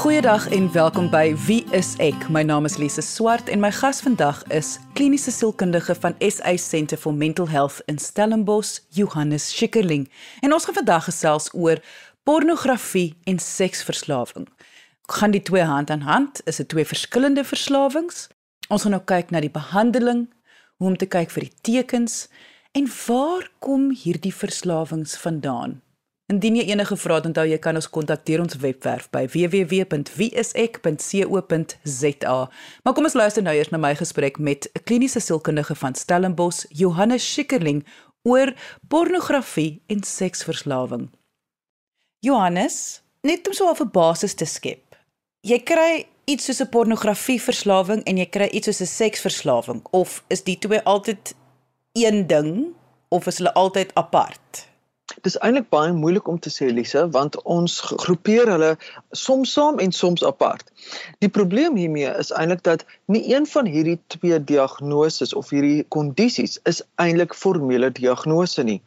Goeiedag en welkom by Wie is ek? My naam is Lise Swart en my gas vandag is kliniese sielkundige van SA Centre for Mental Health in Stellenbosch, Johannes Schikkerling. En ons gaan vandag gesels oor pornografie en seksverslawing. Gaan die twee hand aan hand? Is dit twee verskillende verslawings? Ons gaan nou kyk na die behandeling, hoe om te kyk vir die tekens en waar kom hierdie verslawings vandaan? Indien jy enige vrae het, onthou jy kan ons kontakteer ons webwerf by www.wieisek.co.za. Maar kom ons luister nou eers na my gesprek met 'n kliniese sielkundige van Stellenbosch, Johannes Schikkerling, oor pornografie en seksverslawing. Johannes, net om so 'n basis te skep. Jy kry iets soos 'n pornografieverslawing en jy kry iets soos 'n seksverslawing of is die twee altyd een ding of is hulle altyd apart? Dis eintlik baie moeilik om te sê Lise want ons groepeer hulle soms saam en soms apart. Die probleem hiermee is eintlik dat nie een van hierdie twee diagnoses of hierdie kondisies is eintlik formele diagnose nie.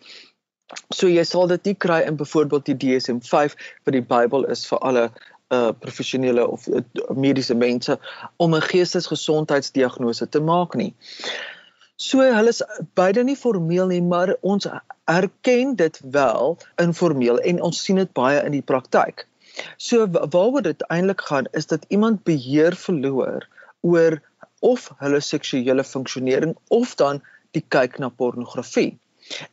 So jy sal dit nie kry in byvoorbeeld die DSM-5 wat die Bybel is vir alle uh professionele of uh, mediese mense om 'n geestesgesondheidsdiagnose te maak nie. So hulle is beide nie formeel nie, maar ons erken dit wel informeel en ons sien dit baie in die praktyk. So waaroor dit eintlik gaan is dat iemand beheer verloor oor of hulle seksuele funksionering of dan die kyk na pornografie.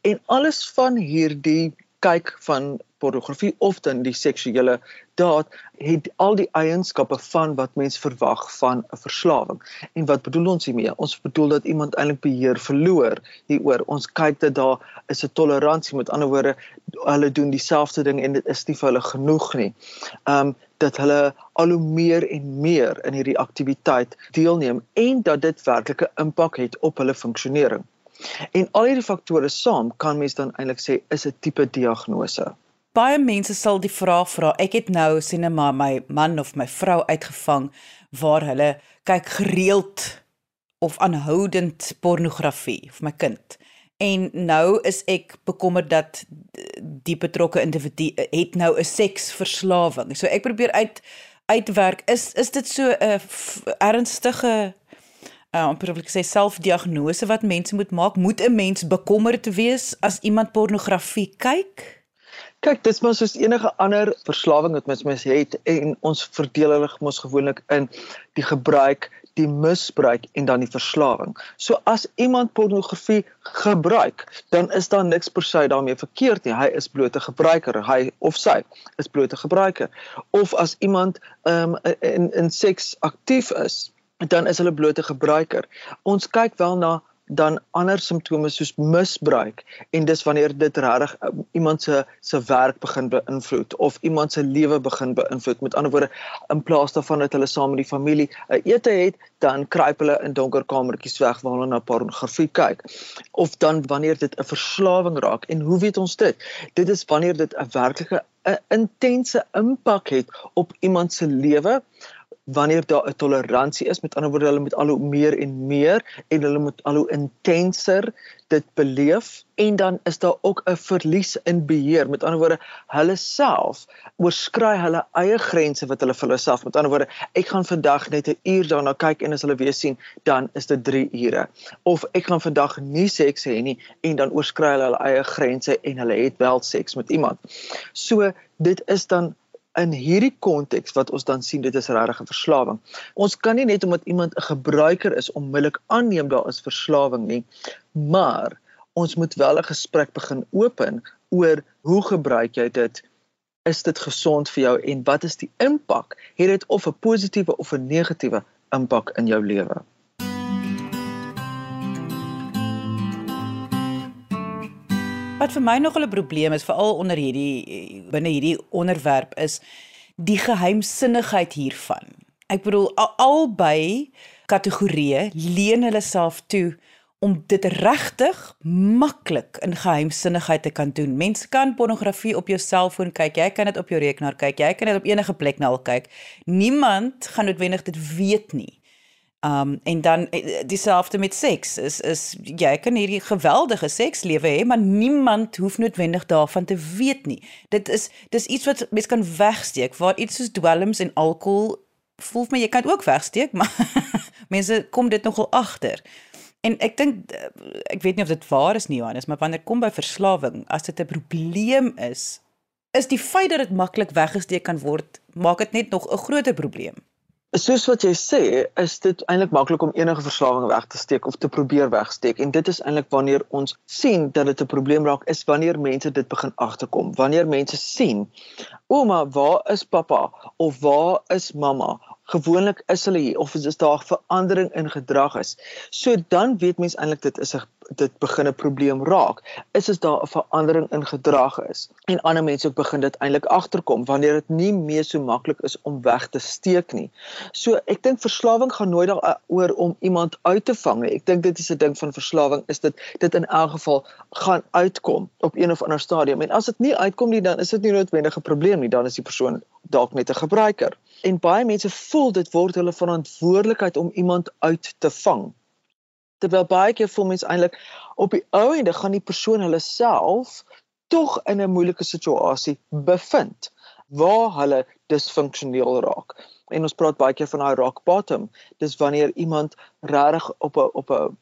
En alles van hierdie kyk van pornografie of dan die seksuele daad het al die eienskappe van wat mens verwag van 'n verslawing. En wat bedoel ons hiermee? Ons bedoel dat iemand eintlik beheer verloor hieroor. Ons kyk dat daar is 'n toleransie, met ander woorde, hulle doen dieselfde ding en dit is nie vir hulle genoeg nie. Um dat hulle al hoe meer en meer in hierdie aktiwiteit deelneem en dat dit werklik 'n impak het op hulle funksionering. En al hierdie faktore saam kan mens dan eintlik sê is 'n tipe diagnose baie mense sal die vraag vra. Ek het nou sien maar my man of my vrou uitgevang waar hulle kyk gereeld of aanhoudend pornografie vir my kind. En nou is ek bekommerd dat die betrokke individu het nou 'n seksverslawing. So ek probeer uit uitwerk is is dit so 'n ernstige uh om probeer ek sê selfdiagnose wat mense moet maak? Moet 'n mens bekommerd wees as iemand pornografie kyk? Kyk, dis maar soos enige ander verslawing wat mens mens het en ons verdeel hulle mos gewoonlik in die gebruik, die misbruik en dan die verslawing. So as iemand pornografie gebruik, dan is daar niks per se daarmee verkeerd nie. Hy is bloot 'n gebruiker, hy of sy is bloot 'n gebruiker. Of as iemand um, in in seks aktief is, dan is hulle bloot 'n gebruiker. Ons kyk wel na dan ander simptome soos misbruik en dis wanneer dit regtig um, iemand se se werk begin beïnvloed of iemand se lewe begin beïnvloed. Met ander woorde in plaas daarvan dat hulle saam met die familie 'n ete het dan kruip hulle in donker kamertjies weg waar hulle na pornografie kyk. Of dan wanneer dit 'n verslawing raak. En hoe weet ons dit? Dit is wanneer dit 'n werklike 'n intense impak het op iemand se lewe wanneer daar 'n toleransie is met ander woorde hulle moet al hoe meer en meer en hulle moet al hoe intenser dit beleef. En dan is daar ook 'n verlies in beheer. Met ander woorde hulle self oorskry hulle eie grense wat hulle vir hulle self. Met ander woorde ek gaan vandag net 'n uur daarna kyk en as hulle weer sien dan is dit 3 ure. Of ek gaan vandag nie seks hê nie en dan oorskry hulle hulle eie grense en hulle het wel seks met iemand. So dit is dan in hierdie konteks wat ons dan sien dit is regtig 'n verslawing. Ons kan nie net omdat iemand 'n gebruiker is onmiddellik aanneem daar is verslawing nie, maar ons moet wel 'n gesprek begin open oor hoe gebruik jy dit? Is dit gesond vir jou en wat is die impak? Het dit of 'n positiewe of 'n negatiewe impak in jou lewe? Wat vir my nog 'n probleem is veral onder hierdie binne hierdie onderwerp is die geheimsinnigheid hiervan. Ek bedoel albei kategorieë leen hulle self toe om dit regtig maklik in geheimsinnigheid te kan doen. Mense kan pornografie op jou selfoon kyk, jy kan dit op jou rekenaar kyk, jy kan dit op enige plek nou al kyk. Niemand gaan noodwendig dit weet nie. Um en dan eh, dieselfde met seks. Is is jy kan hierdie geweldige sekslewe hê, maar niemand hoef noodwendig daarvan te weet nie. Dit is dis iets wat mens kan wegsteek waar iets soos dwelms en alkohol voel my jy kan ook wegsteek, maar mense kom dit nogal agter. En ek dink eh, ek weet nie of dit waar is nie Johannes, maar wanneer kom by verslawing, as dit 'n probleem is, is die feit dat dit maklik weggesteek kan word, maak dit net nog 'n groter probleem. Soos wat jy sê, is dit eintlik maklik om enige verslawing weg te steek of te probeer wegsteek en dit is eintlik wanneer ons sien dat dit 'n probleem raak is wanneer mense dit begin agterkom. Wanneer mense sien, "Ouma, waar is pappa?" of "Waar is mamma?" Gewoonlik is hulle hier of is daar verandering in gedrag is. So dan weet mens eintlik dit is 'n dit begin 'n probleem raak. Is is daar 'n verandering in gedrag is. En ander mense ook begin dit eintlik agterkom wanneer dit nie meer so maklik is om weg te steek nie. So ek dink verslawing gaan nooit daaroor om iemand uit te vang nie. Ek dink dit is 'n ding van verslawing is dit dit in elk geval gaan uitkom op een of ander stadium. En as dit nie uitkom nie dan is dit nie noodwendig 'n probleem nie. Dan is die persoon dalk net 'n gebruiker. En baie mense voel dit word hulle verantwoordelikheid om iemand uit te vang. Terwyl baie keer voel mense eintlik op die ou ende gaan die persoon hulle self tog in 'n moeilike situasie bevind waar hulle disfunksioneel raak. En ons praat baie keer van daai rock bottom. Dis wanneer iemand regtig op 'n op 'n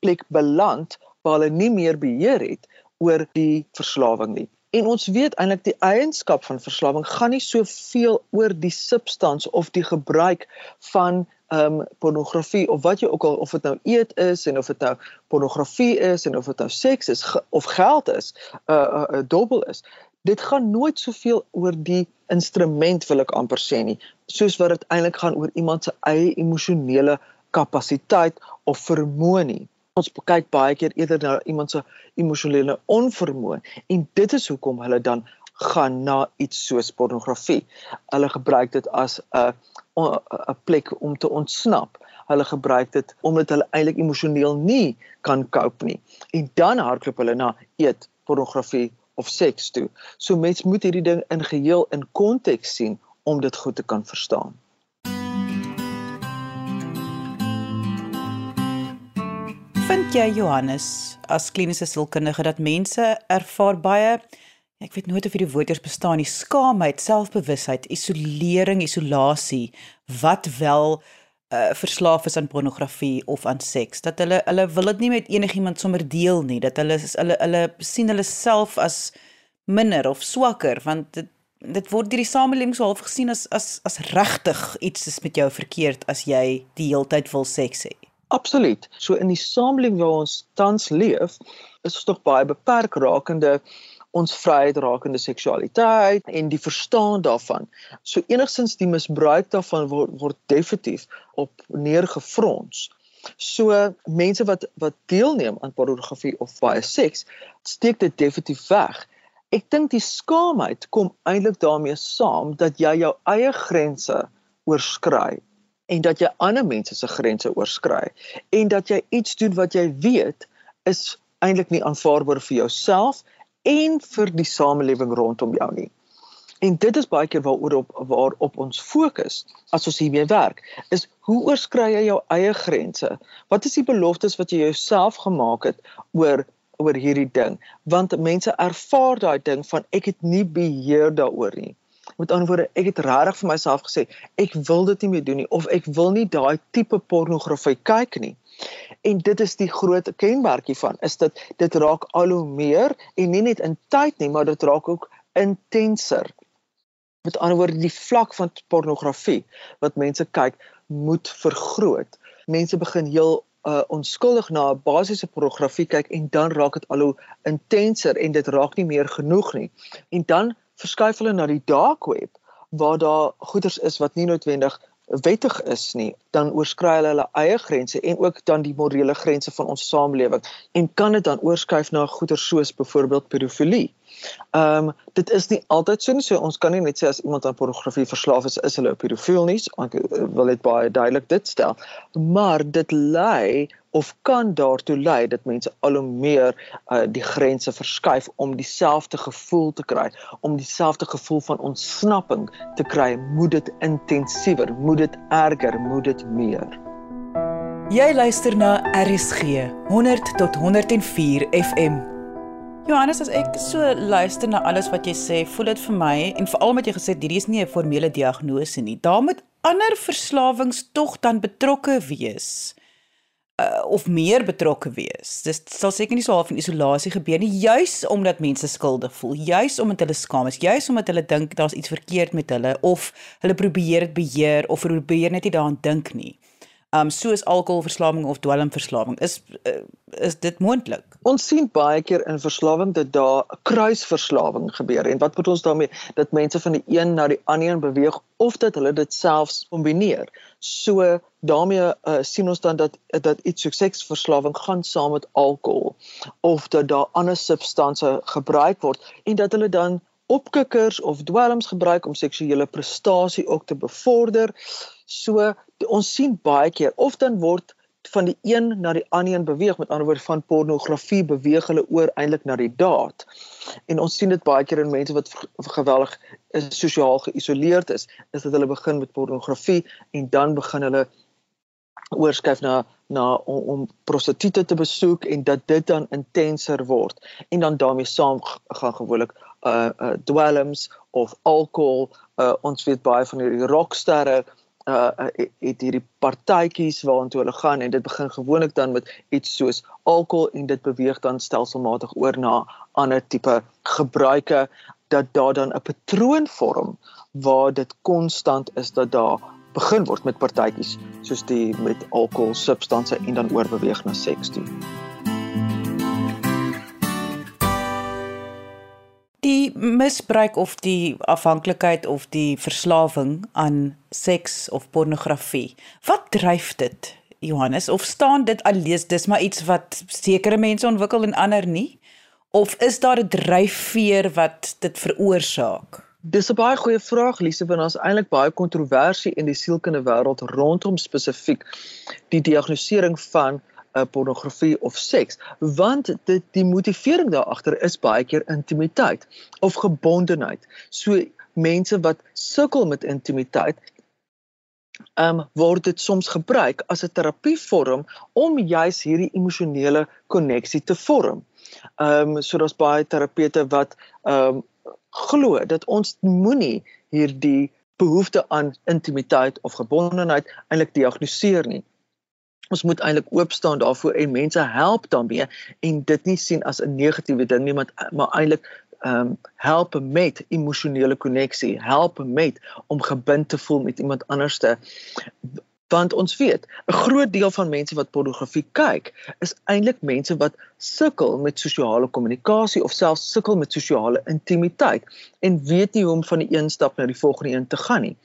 plek beland waar hulle nie meer beheer het oor die verslawing nie. En ons weet eintlik die eienskap van verslawing gaan nie soveel oor die substans of die gebruik van ehm um, pornografie of wat jy ook al of dit nou eet is en of dit nou pornografie is en of dit nou seks is of geld is, 'n uh, 'n uh, uh, dubbel is. Dit gaan nooit soveel oor die instrument wil ek amper sê nie, soos wat dit eintlik gaan oor iemand se eie emosionele kapasiteit of vermoë nie ons kyk baie keer eerder na iemand se emosionele onvermoë en dit is hoekom hulle dan gaan na iets soos pornografie. Hulle gebruik dit as 'n 'n plek om te ontsnap. Hulle gebruik dit omdat hulle eintlik emosioneel nie kan cope nie. En dan hardloop hulle na eet, pornografie of seks toe. So mens moet hierdie ding in geheel in konteks sien om dit goed te kan verstaan. Jy Johannes as kliniese sielkundige dat mense ervaar baie ek weet nooit of hierdie woorders bestaan nie skaamheid, selfbewusheid, isolering, isolasie wat wel uh, verslaaf is aan pornografie of aan seks. Dat hulle hulle wil dit nie met enigiemand sommer deel nie dat hulle hulle hulle sien hulle self as minder of swakker want dit dit word deur die samelewing so half gesien as as as regtig iets is met jou verkeerd as jy die heeltyd wil seks hê Absoluut. So in die samelewing waar ons tans leef, is ons tog baie beperk rakende ons vryheid rakende seksualiteit en die verstaan daarvan. So enigstens die misbruik daarvan word word definitief op neergefrons. So mense wat wat deelneem aan pornografie of baie seks, steek dit definitief weg. Ek dink die skaamheid kom eintlik daarmee saam dat jy jou eie grense oorskry en dat jy ander mense se grense oorskry en dat jy iets doen wat jy weet is eintlik nie aanvaarbaar vir jouself en vir die samelewing rondom jou nie. En dit is baie keer waaroor op waarop ons fokus as ons hiermee werk, is hoe oorskry jy jou eie grense? Wat is die beloftes wat jy jouself gemaak het oor oor hierdie ding? Want mense ervaar daai ding van ek het nie beheer daaroor nie. Met ander woorde, ek het regtig vir myself gesê, ek wil dit nie meer doen nie of ek wil nie daai tipe pornografie kyk nie. En dit is die groot kenmerkie van is dit dit raak al hoe meer en nie net in tyd nie, maar dit raak ook intenser. Met ander woorde, die vlak van pornografie wat mense kyk, moet vergroot. Mense begin heel uh, onskuldig na 'n basiese pornografie kyk en dan raak dit al hoe intenser en dit raak nie meer genoeg nie. En dan verskuif hulle na die dark web waar daar goederes is wat nie noodwendig wettig is nie, dan oorskry hulle hulle eie grense en ook dan die morele grense van ons samelewing en kan dit dan oorskuif na goederes soos byvoorbeeld pedofilie. Ehm um, dit is nie altyd so nie. So ons kan nie net sê as iemand aan pornografie verslaaf is, is hulle 'n pedofiel nie. Ek wil dit baie duidelik dit stel. Maar dit lei of kan daartoe lei dat mense al hoe meer uh, die grense verskuif om dieselfde gevoel te kry, om dieselfde gevoel van ontsnapping te kry. Moet dit intensiewer, moet dit erger, moet dit meer. Jy luister na RSG 100 tot 104 FM. Johannes, as ek so luister na alles wat jy sê, voel dit vir my en veral met jy gesê hierdie is nie 'n formele diagnose nie. Daar moet ander verslawings tog dan betrokke wees uh, of meer betrokke wees. Dis sal seker nie so half in isolasie gebeur nie, juis omdat mense skuldig voel, juis omdat hulle skaam is, juis omdat hulle dink daar's iets verkeerd met hulle of hulle probeer dit beheer of probeer net nie daaraan dink nie um soos alkoholverslawing of dwelmverslawing is uh, is dit moontlik. Ons sien baie keer in verslawing dat daar kruisverslawing gebeur en wat moet ons daarmee dat mense van die een na die ander beweeg of dat hulle dit selfs kombineer. So daarmee uh, sien ons dan dat dat iets soos seksverslawing gaan saam met alkohol of dat daar ander substansies gebruik word en dat hulle dan opkikkers of dwelms gebruik om seksuele prestasie ook te bevorder. So ons sien baie keer of dan word van die een na die ander een beweeg met ander woorde van pornografie beweeg hulle oor eintlik na die daad. En ons sien dit baie keer in mense wat geweldig sosiaal geïsoleerd is, is dat hulle begin met pornografie en dan begin hulle oorskuif na na om, om prostituie te besoek en dat dit dan intenser word en dan daarmee saam gaan gewoonlik uh, uh dwelms of alkohol uh ons weet baie van hierdie rocksterre uh het hierdie partytjies waartoe hulle gaan en dit begin gewoonlik dan met iets soos alkohol en dit beweeg dan stelselmatig oor na ander tipe gebruike dat daar dan 'n patroon vorm waar dit konstant is dat daar begin word met partytjies soos die met alkohol substansies en dan oorbeweeg na seks toe. Die misbruik of die afhanklikheid of die verslawing aan seks of pornografie. Wat dryf dit, Johannes? Of staan dit allees dis maar iets wat sekere mense ontwikkel en ander nie? Of is daar 'n dryfveer wat dit veroorsaak? Dis 'n baie goeie vraag, Lise, want daar's eintlik baie kontroversie in die sielkunde wêreld rondom spesifiek die diagnostisering van uh, pornografie of seks want dit die motivering daar agter is baie keer intimiteit of gebondenheid so mense wat sukkel met intimiteit um word dit soms gebruik as 'n terapievorm om juis hierdie emosionele koneksie te vorm. Um so daar's baie terapete wat um glo dat ons moenie hierdie behoefte aan intimiteit of gebondenheid eintlik diagnoseer nie ons moet eintlik oop staan daarvoor en mense help daarmee en dit nie sien as 'n negatiewe ding nie maar maar eintlik ehm um, help met emosionele koneksie, help met om gebind te voel met iemand anderste. Want ons weet, 'n groot deel van mense wat pornografie kyk, is eintlik mense wat sukkel met sosiale kommunikasie of selfs sukkel met sosiale intimiteit en weet nie hoe om van die een stap na die volgende een te gaan nie.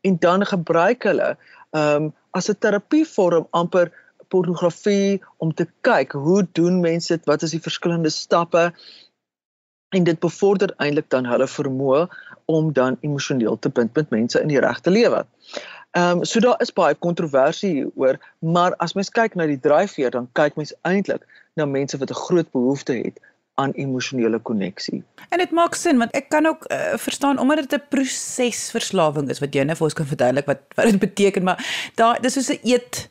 En dan gebruik hulle ehm um, as 'n terapievorm amper pornografie om te kyk hoe doen mense dit wat is die verskillende stappe en dit bevorder eintlik dan hulle vermoë om dan emosioneel te bind met mense in die regte lewe. Ehm um, so daar is baie kontroversie hieroor, maar as mens kyk na die dryfveer dan kyk mens eintlik na mense wat 'n groot behoefte het aan emosionele koneksie. En dit maak sin want ek kan ook uh, verstaan omdat dit 'n prosesverslawing is wat jy net vir ons kan verduidelik wat wat dit beteken maar daar dis soos 'n eet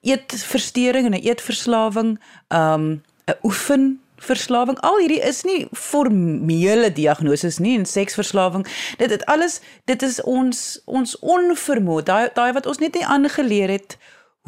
eetversteuring en 'n eetverslawing, um 'n oefen verslawing al hierdie is nie formele diagnoses nie en seksverslawing dit dit alles dit is ons ons onvermoë daai daai wat ons net nie aangeleer het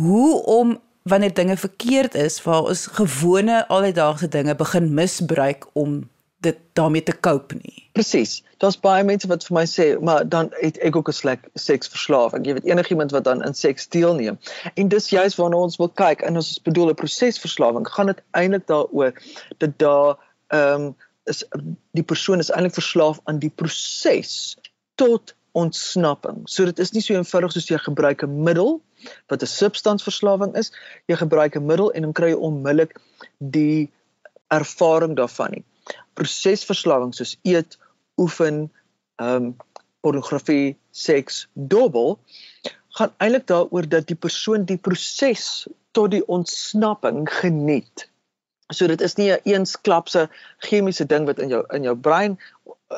hoe om wanneer dinge verkeerd is, waar ons gewone alledaagse dinge begin misbruik om dit daarmee te cope nie. Presies. Daar's baie mense wat vir my sê, maar dan het ek ook 'n slek seksverslawing. Jy weet enigiemand wat dan in seks deelneem. En dis juist waarna ons wil kyk en ons bedoel 'n prosesverslawing. Gaan dit eintlik daaroor dat daar ehm um, is die persoon is eintlik verslaaf aan die proses tot ontsnapping. So dit is nie so eenvoudig soos jy gebruik 'n middel wat 'n substansverslawing is. Jy gebruik 'n middel en dan kry jy onmiddellik die ervaring daarvan nie. Prosesverslawing soos eet, oefen, ehm um, pornografie, seks, dobbel gaan eintlik daaroor dat die persoon die proses tot die ontsnapping geniet. So dit is nie 'n eensklapse chemiese ding wat in jou in jou brein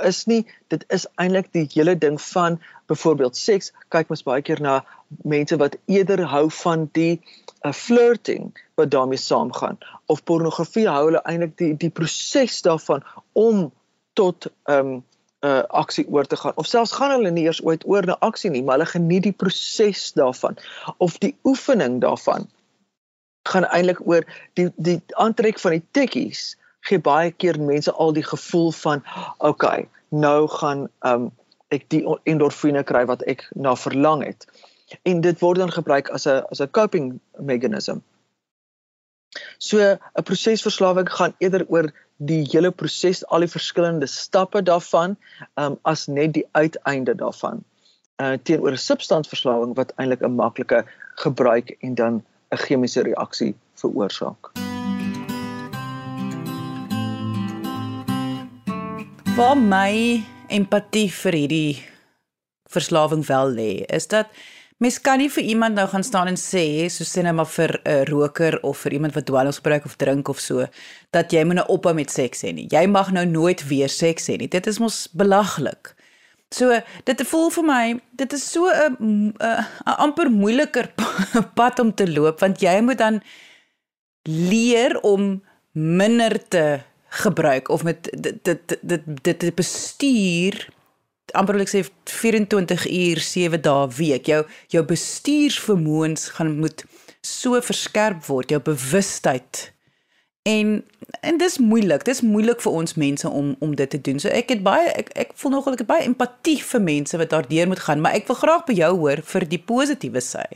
is nie dit is eintlik die hele ding van byvoorbeeld seks kyk mens baie keer na mense wat eerder hou van die 'n uh, eh, flirting wat daarmee saamgaan. Of pornografie hou hulle eintlik die die proses daarvan om tot ehm um, uh aksie oor te gaan. Of selfs gaan hulle nie eers ooit oor na aksie nie maar hulle geniet die proses daarvan. Of die oefening daarvan gaan eintlik oor die die aantrek van die tekkies gee baie keer mense al die gevoel van okay nou gaan um ek die endorfine kry wat ek na verlang het en dit word dan gebruik as 'n as 'n coping meganisme So 'n prosesverslawing gaan eerder oor die hele proses, al die verskillende stappe daarvan, um, as net die uiteinde daarvan. Uh teenoor 'n substansverslawing wat eintlik 'n maklike gebruik en dan 'n chemiese reaksie veroorsaak. Waar my empatie vir hierdie verslawing wel lê, is dat Mens kan nie vir iemand nou gaan staan en sê, so sê net maar vir 'n uh, roker of vir iemand wat dwelms gebruik of drink of so, dat jy moet nou ophou met seks hê nie. Jy mag nou nooit weer seks hê nie. Dit is mos belaglik. So dit voel vir my, dit is so 'n 'n amper moeiliker pad om te loop want jy moet dan leer om minder te gebruik of met dit dit dit dit bestuur amper wil ek sê 24 uur 7 dae week. Jou jou bestuursvermoëns gaan moet so verskerp word, jou bewustheid. En en dis moeilik. Dis moeilik vir ons mense om om dit te doen. So ek het baie ek ek voel nogal ek het baie empatie vir mense wat daardeur moet gaan, maar ek wil graag by jou hoor vir die positiewe sy.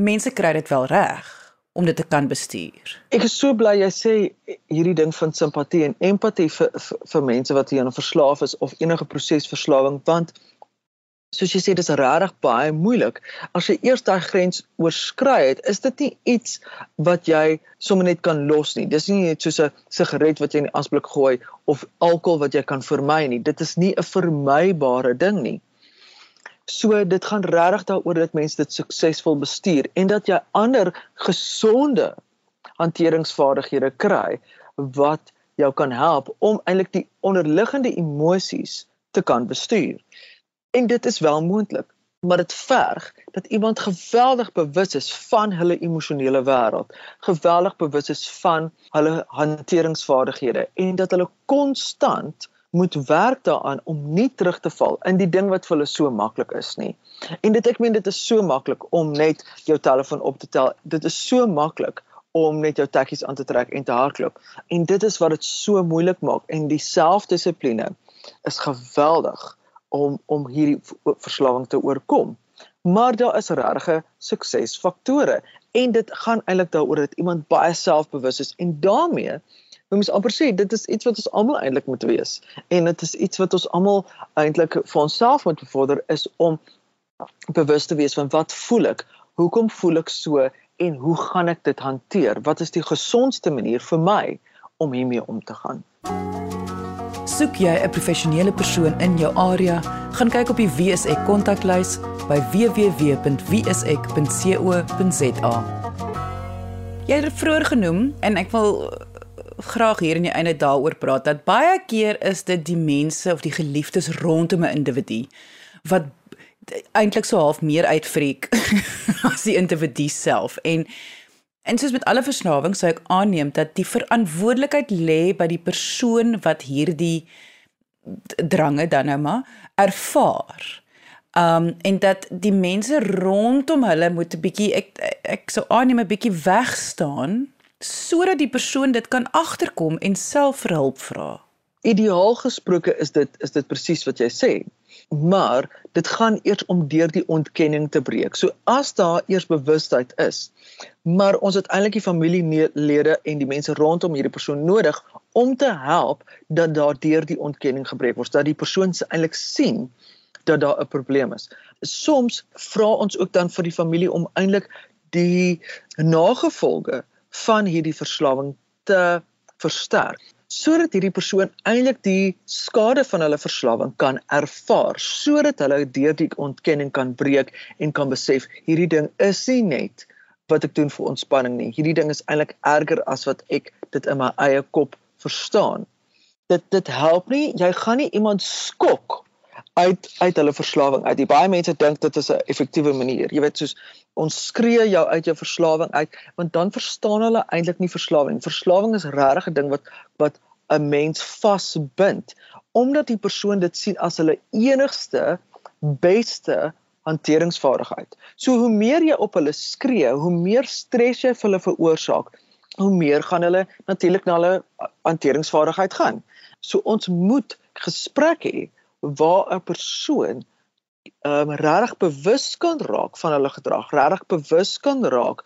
Mense kry dit wel reg om dit te kan bestuur. Ek is so bly jy sê hierdie ding van simpatie en empatie vir vir, vir mense wat hieraan verslaaf is of enige prosesverslawing want soos jy sê dis regtig baie moeilik. As jy eers daai grens oorskry het is dit nie iets wat jy sommer net kan los nie. Dis nie net soos 'n sigaret wat jy in die asblik gooi of alkohol wat jy kan vermy nie. Dit is nie 'n vermybare ding nie So dit gaan regtig daaroor dat mense dit suksesvol bestuur en dat jy ander gesonde hanteringsvaardighede kry wat jou kan help om eintlik die onderliggende emosies te kan bestuur. En dit is wel moontlik, maar dit verg dat iemand geweldig bewus is van hulle emosionele wêreld, geweldig bewus is van hulle hanteringsvaardighede en dat hulle konstant moet werk daaraan om nie terug te val in die ding wat vir hulle so maklik is nie. En dit ek meen dit is so maklik om net jou telefoon op te tel. Dit is so maklik om net jou tekkies aan te trek en te hardloop. En dit is wat dit so moeilik maak en die selfdissipline is geweldig om om hierdie verslawing te oorkom. Maar daar is regte suksesfaktore en dit gaan eintlik daaroor dat iemand baie selfbewus is en daarmee Jy moet amper sê dit is iets wat ons almal eintlik moet wees en dit is iets wat ons almal eintlik vir onsself moet bevorder is om bewus te wees van wat voel ek? Hoekom voel ek so en hoe gaan ek dit hanteer? Wat is die gesondste manier vir my om hiermee om te gaan? Soek jy 'n professionele persoon in jou area, gaan kyk op die WSE kontaklys by www.wsek.co.za. Jy het vroeër genoem en ek wil graag hier in die einde daaroor praat dat baie keer is dit die mense of die geliefdes rondom 'n individu wat eintlik so half meer uitfreek as die individu self en en soos met alle verslawings sou ek aanneem dat die verantwoordelikheid lê by die persoon wat hierdie drange dan nou maar ervaar. Um en dat die mense rondom hulle moet 'n bietjie ek ek sou aanneem 'n bietjie weg staan sodat die persoon dit kan agterkom en self vir hulp vra. Ideaal gesproke is dit is dit presies wat jy sê. Maar dit gaan eers om deur die ontkenning te breek. So as daar eers bewustheid is, maar ons het eintlik die familielede en die mense rondom hierdie persoon nodig om te help dat daar deur die ontkenning gebreek word, dat die persoon eintlik sien dat daar 'n probleem is. Soms vra ons ook dan vir die familie om eintlik die nagevolge van hierdie verslawing te versterk sodat hierdie persoon eintlik die skade van hulle verslawing kan ervaar sodat hulle deur die ontkenning kan breek en kan besef hierdie ding is nie net wat ek doen vir ontspanning nie hierdie ding is eintlik erger as wat ek dit in my eie kop verstaan dit dit help nie. Jy gaan nie iemand skok uit uit hulle verslawing uit. Die baie mense dink dit is 'n effektiewe manier. Jy weet soos ons skree jou uit jou verslawing uit want dan verstaan hulle eintlik nie verslawing. Verslawing is regtig 'n ding wat wat 'n mens vasbind omdat die persoon dit sien as hulle enigste beste hanteringsvaardigheid. So hoe meer jy op hulle skree, hoe meer stres jy vir hulle veroorsaak, hoe meer gaan hulle natuurlik na hulle hanteringsvaardigheid gaan. So ons moet gesprek hê waar 'n persoon ehm um, regtig bewus kan raak van hulle gedrag, regtig bewus kan raak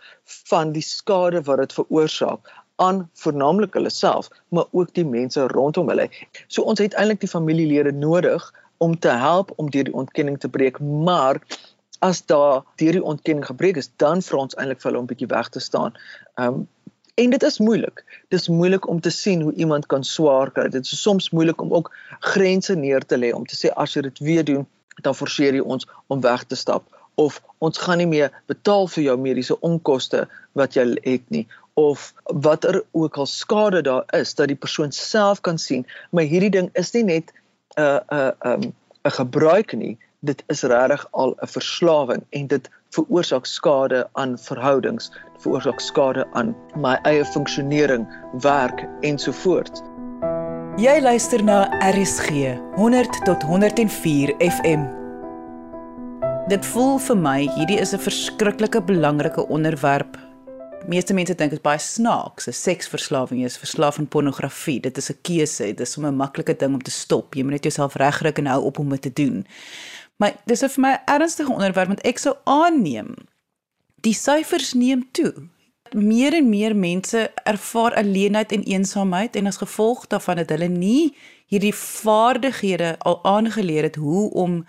van die skade wat dit veroorsaak aan vernaamlik hulle self, maar ook die mense rondom hulle. So ons het eintlik die familielede nodig om te help om deur die ontkenning te breek, maar as daar deur die ontkenning gebreek is, dan vra ons eintlik vir hulle om bietjie weg te staan. Ehm um, En dit is moeilik. Dit is moeilik om te sien hoe iemand kan swaar kry. Dit is soms moeilik om ook grense neer te lê om te sê as jy dit weer doen, dan forceer jy ons om weg te stap. Of ons gaan nie meer betaal vir jou mediese onkoste wat jy het nie. Of watter ook al skade daar is dat die persoon self kan sien maar hierdie ding is nie net 'n uh, 'n uh, 'n um, 'n gebruik nie. Dit is regtig al 'n verslawing en dit veroorsaak skade aan verhoudings, veroorsaak skade aan my eie funksionering, werk ensovoorts. Jy luister na RSG 100 tot 104 FM. Dit voel vir my hierdie is 'n verskriklike belangrike onderwerp. Meeste mense dink dit is baie snaaks, 'n seksverslawing is verslaaf aan pornografie. Dit is 'n keuse, dit is 'n maklike ding om te stop. Jy moet net jouself regkry en hou op om dit te doen. Maar dis vir my ernstige onderwerp want ek sou aanneem die syfers neem toe. Meer en meer mense ervaar alleenheid en eensaamheid en as gevolg daarvan het hulle nie hierdie vaardighede al aangeleer het hoe om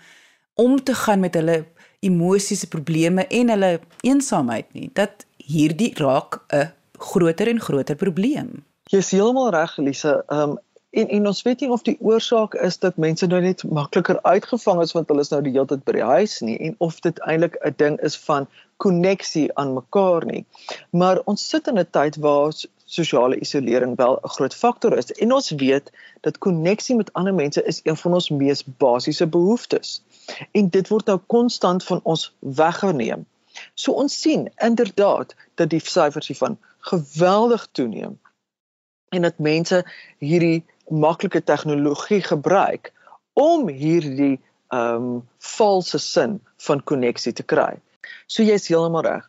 om te gaan met hulle emosiese probleme en hulle eensaamheid nie. Dat hierdie raak 'n groter en groter probleem. Jy is heeltemal reg, Elise. Ehm um, En en ons weet nie of die oorsaak is dat mense nou net makliker uitgevang is want hulle is nou die hele tyd by die huis nie en of dit eintlik 'n ding is van koneksie aan mekaar nie. Maar ons sit in 'n tyd waar sosiale isolering wel 'n groot faktor is en ons weet dat koneksie met ander mense is een van ons mees basiese behoeftes. En dit word nou konstant van ons weggeneem. So ons sien inderdaad dat die syfers hiervan geweldig toeneem en dat mense hierdie maklike tegnologie gebruik om hierdie ehm um, valse sin van koneksie te kry. So jy's heeltemal reg.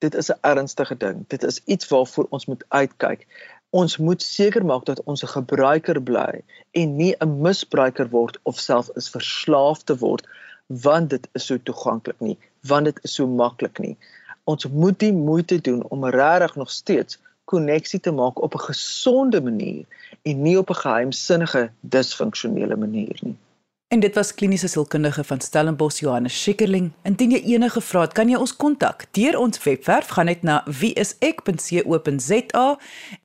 Dit is 'n ernstige ding. Dit is iets waarvoor ons moet uitkyk. Ons moet seker maak dat ons 'n gebruiker bly en nie 'n misbruiker word of self is verslaaf te word want dit is so toeganklik nie, want dit is so maklik nie. Ons moet die moeite doen om regtig nog steeds koneksie te maak op 'n gesonde manier en nie op 'n geheimsinnige disfunksionele manier nie. En dit was kliniese sielkundige van Stellenbosch Johannes Schikkerling. Indien jy enige vrae het, kan jy ons kontak deur ons webwerf gaan net na wieisek.co.za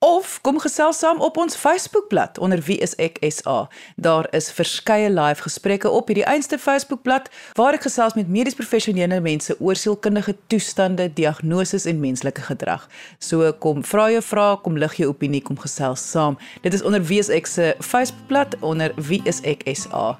of kom gesels saam op ons Facebookblad onder wieiseksa. Daar is verskeie live gesprekke op hierdie einste Facebookblad waar ek gesels met medies professionele mense oor sielkundige toestande, diagnoses en menslike gedrag. So kom vra jou vrae, kom lig jou opinie, kom gesels saam. Dit is onder wieisekse se Facebookblad onder wieiseksa.